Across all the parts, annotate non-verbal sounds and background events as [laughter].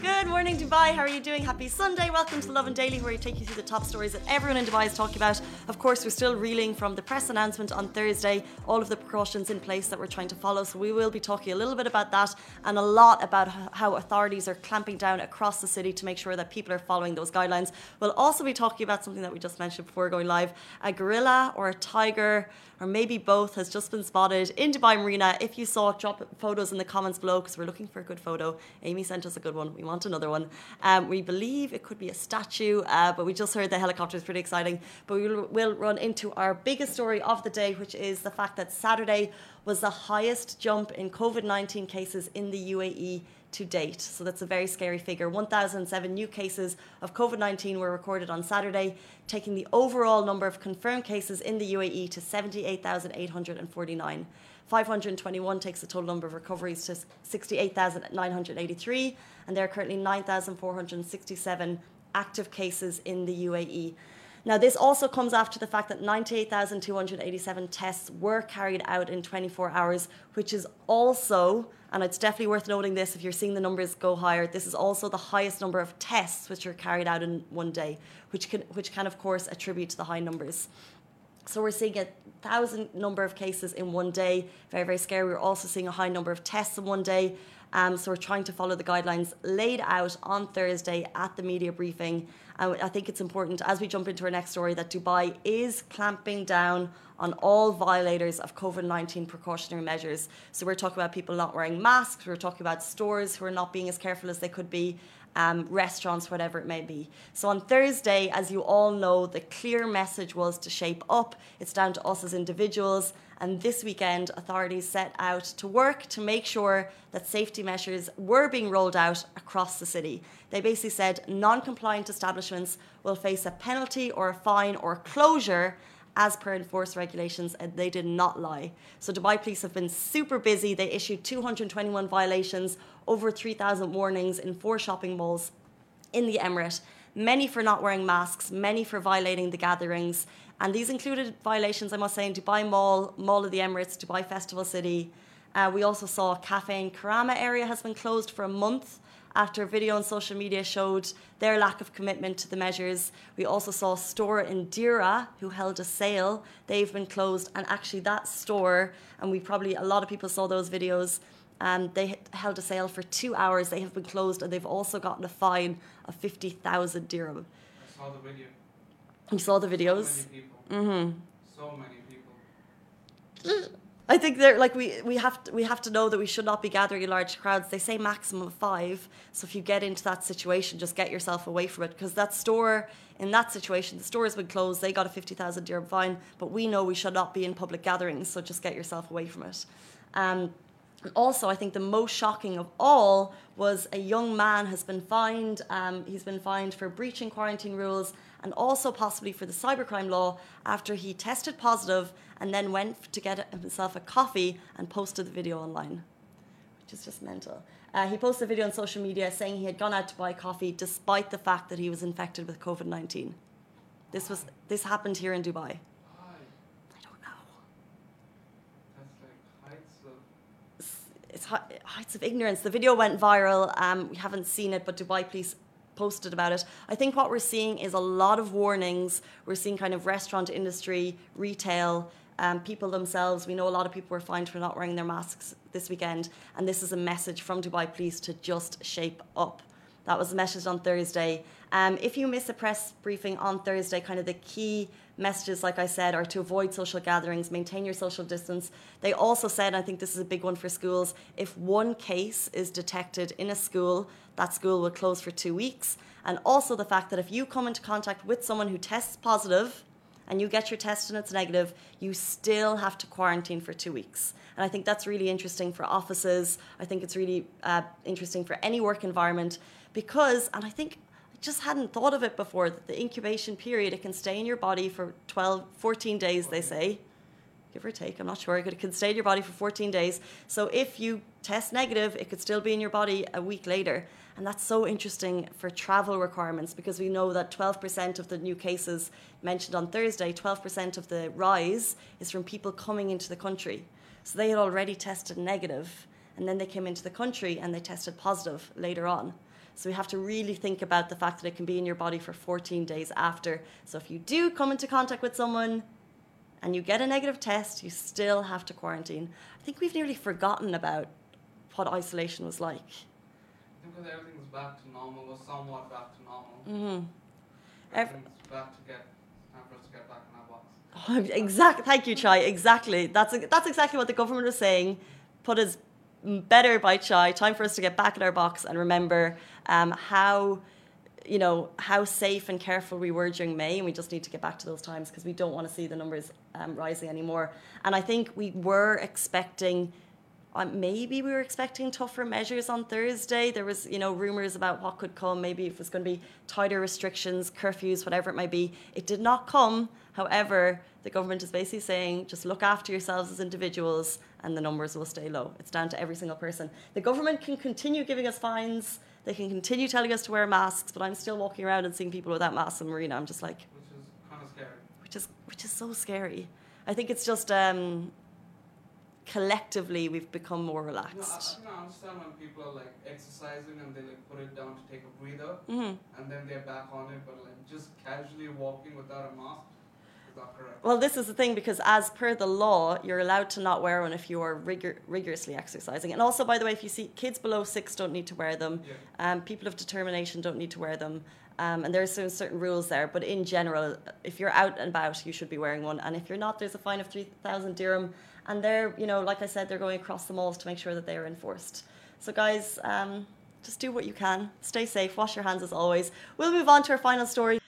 Good morning, Dubai. How are you doing? Happy Sunday. Welcome to Lovin Daily, where we take you through the top stories that everyone in Dubai is talking about. Of course, we're still reeling from the press announcement on Thursday, all of the precautions in place that we're trying to follow. So, we will be talking a little bit about that and a lot about how authorities are clamping down across the city to make sure that people are following those guidelines. We'll also be talking about something that we just mentioned before going live a gorilla or a tiger or maybe both has just been spotted in Dubai Marina. If you saw it, drop photos in the comments below because we're looking for a good photo. Amy sent us a good one. We want another one. Um, we believe it could be a statue, uh, but we just heard the helicopter is pretty exciting. But we will we'll run into our biggest story of the day, which is the fact that Saturday was the highest jump in COVID 19 cases in the UAE to date. So that's a very scary figure. 1,007 new cases of COVID 19 were recorded on Saturday, taking the overall number of confirmed cases in the UAE to 78,849. 521 takes the total number of recoveries to 68,983, and there are currently 9,467 active cases in the UAE. Now, this also comes after the fact that 98,287 tests were carried out in 24 hours, which is also, and it's definitely worth noting this if you're seeing the numbers go higher, this is also the highest number of tests which are carried out in one day, which can, which can of course attribute to the high numbers. So we're seeing a thousand number of cases in one day, very, very scary. We're also seeing a high number of tests in one day. Um, so we're trying to follow the guidelines laid out on Thursday at the media briefing. And I think it's important as we jump into our next story that Dubai is clamping down on all violators of COVID 19 precautionary measures. So we're talking about people not wearing masks, we're talking about stores who are not being as careful as they could be. Um, restaurants, whatever it may be. So on Thursday, as you all know, the clear message was to shape up. It's down to us as individuals and this weekend, authorities set out to work to make sure that safety measures were being rolled out across the city. They basically said non compliant establishments will face a penalty or a fine or closure as per enforced regulations, and they did not lie. So, Dubai police have been super busy. They issued 221 violations, over 3,000 warnings in four shopping malls in the Emirate, many for not wearing masks, many for violating the gatherings. And these included violations, I must say, in Dubai Mall, Mall of the Emirates, Dubai Festival City. Uh, we also saw a cafe in Karama area has been closed for a month after video on social media showed their lack of commitment to the measures. We also saw a store in Deira who held a sale. They've been closed, and actually, that store, and we probably, a lot of people saw those videos. Um, they held a sale for two hours. They have been closed, and they've also gotten a fine of 50,000 dirham. I saw the video. You saw the videos? So many people. Mm-hmm. So many people. I think they're like we we have to, we have to know that we should not be gathering in large crowds. They say maximum of five. So if you get into that situation, just get yourself away from it because that store in that situation, the store has been closed. They got a fifty thousand dirham fine, but we know we should not be in public gatherings. So just get yourself away from it. Um, and also, I think the most shocking of all was a young man has been fined. Um, he's been fined for breaching quarantine rules and also possibly for the cybercrime law after he tested positive and then went to get himself a coffee and posted the video online, which is just mental. Uh, he posted a video on social media saying he had gone out to buy coffee despite the fact that he was infected with COVID 19. This, was, this happened here in Dubai. Why? I don't know. That's like heights of. It's heights of ignorance. The video went viral. Um, we haven't seen it, but Dubai police posted about it. I think what we're seeing is a lot of warnings. We're seeing kind of restaurant industry, retail, um, people themselves. We know a lot of people were fined for not wearing their masks this weekend, and this is a message from Dubai police to just shape up. That was the message on Thursday. Um, if you miss a press briefing on Thursday, kind of the key messages, like I said, are to avoid social gatherings, maintain your social distance. They also said, I think this is a big one for schools, if one case is detected in a school, that school will close for two weeks. And also the fact that if you come into contact with someone who tests positive, and you get your test and it's negative, you still have to quarantine for two weeks. And I think that's really interesting for offices. I think it's really uh, interesting for any work environment because, and I think I just hadn't thought of it before, that the incubation period, it can stay in your body for 12, 14 days, they say. Give or take, I'm not sure. It can stay in your body for 14 days. So if you test negative, it could still be in your body a week later. And that's so interesting for travel requirements because we know that 12% of the new cases mentioned on Thursday, 12% of the rise is from people coming into the country. So they had already tested negative, and then they came into the country and they tested positive later on. So we have to really think about the fact that it can be in your body for 14 days after. So if you do come into contact with someone and you get a negative test, you still have to quarantine. I think we've nearly forgotten about what isolation was like. I think because everything's back to normal, or somewhat back to normal. Mm-hmm. Ev- Everything's back to get, time for us to get back in our box. Oh, exact. Thank you, Chai. Exactly. That's that's exactly what the government was saying. Put us better by Chai. Time for us to get back in our box and remember um, how you know how safe and careful we were during May, and we just need to get back to those times because we don't want to see the numbers um, rising anymore. And I think we were expecting. Uh, maybe we were expecting tougher measures on Thursday. There was, you know, rumors about what could come. Maybe if it was going to be tighter restrictions, curfews, whatever it might be. It did not come. However, the government is basically saying just look after yourselves as individuals, and the numbers will stay low. It's down to every single person. The government can continue giving us fines. They can continue telling us to wear masks, but I'm still walking around and seeing people without masks in Marina. I'm just like, Which is kind of scary. which is which is so scary. I think it's just um, collectively we've become more You know, I, relaxed. I, understand when people are like exercising and they like put it down to take a breather, hmm and then they're back on it, but like just casually walking without a mask not correct. Well, this is the thing because, as per the law, you're allowed to not wear one if you are rigor- rigorously exercising. And also, by the way, if you see kids below six don't need to wear them, Yeah. um, people of determination don't need to wear them. Um, and there's certain- certain rules there. But in general, if you're out and about, you should be wearing one. And if you're not, there's a fine of 3,000 dirham. And they're, you know, like I said, they're going across the malls to make sure that they are enforced. So, guys, um, just do what you can. Stay safe. Wash your hands as always. We'll move on to our final story.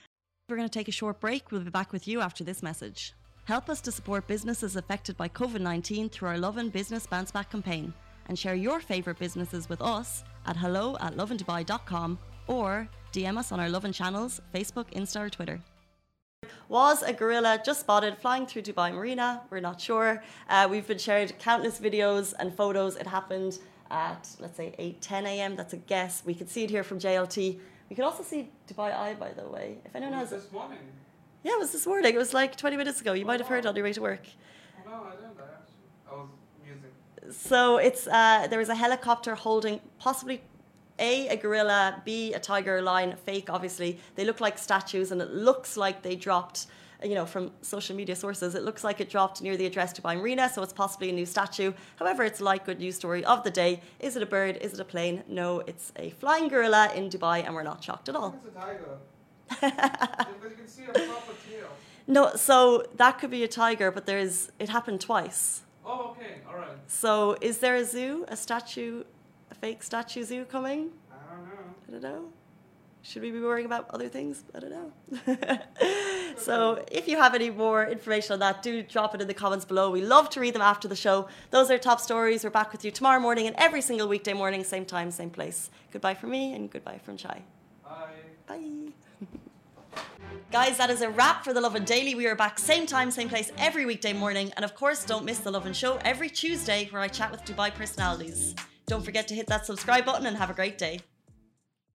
We're going to take a short break. We'll be back with you after this message. Help us to support businesses affected by COVID 19 through our Lovin Business Bounce Back campaign and share your favourite businesses with us at hello at lovindubai.com or DM us on our Lovin channels Facebook, Insta, or Twitter. Was a gorilla just spotted flying through Dubai Marina? We're not sure. Uh, we've been shared countless videos and photos. It happened at, let's say, 8 10 a.m. That's a guess. We could see it here from JLT. We can also see Dubai Eye, by the way. If anyone It has this morning. yeah, it was this morning. It was like 20 minutes ago. You might have heard on your way to work. Oh, no, I didn't. I was. So it's uh, there was a helicopter holding possibly a a gorilla, b a tiger, a lion, fake. Obviously, they look like statues, and it looks like they dropped. You know, from social media sources, it looks like it dropped near the address Dubai Marina, so it's possibly a new statue. However, it's a light good news story of the day. Is it a bird? Is it a plane? No, it's a flying gorilla in Dubai, and we're not shocked at all. it's a tiger. [laughs] Because you can see a proper tail. No, so that could be a tiger, but there's it happened twice. Oh, okay, alright. So, is there a zoo, a statue, a fake statue zoo coming? I don't know. I don't know. Should we be worrying about other things? I don't know. [laughs] so, if you have any more information on that, do drop it in the comments below. We love to read them after the show. Those are top stories. We're back with you tomorrow morning and every single weekday morning, same time, same place. Goodbye from me and goodbye from Chai. Bye. Bye. [laughs] Guys, that is a wrap for The Lovin Daily. We are back same time, same place every weekday morning. And of course, don't miss The Lovin Show every Tuesday where I chat with Dubai personalities. Don't forget to hit that subscribe button and have a great day.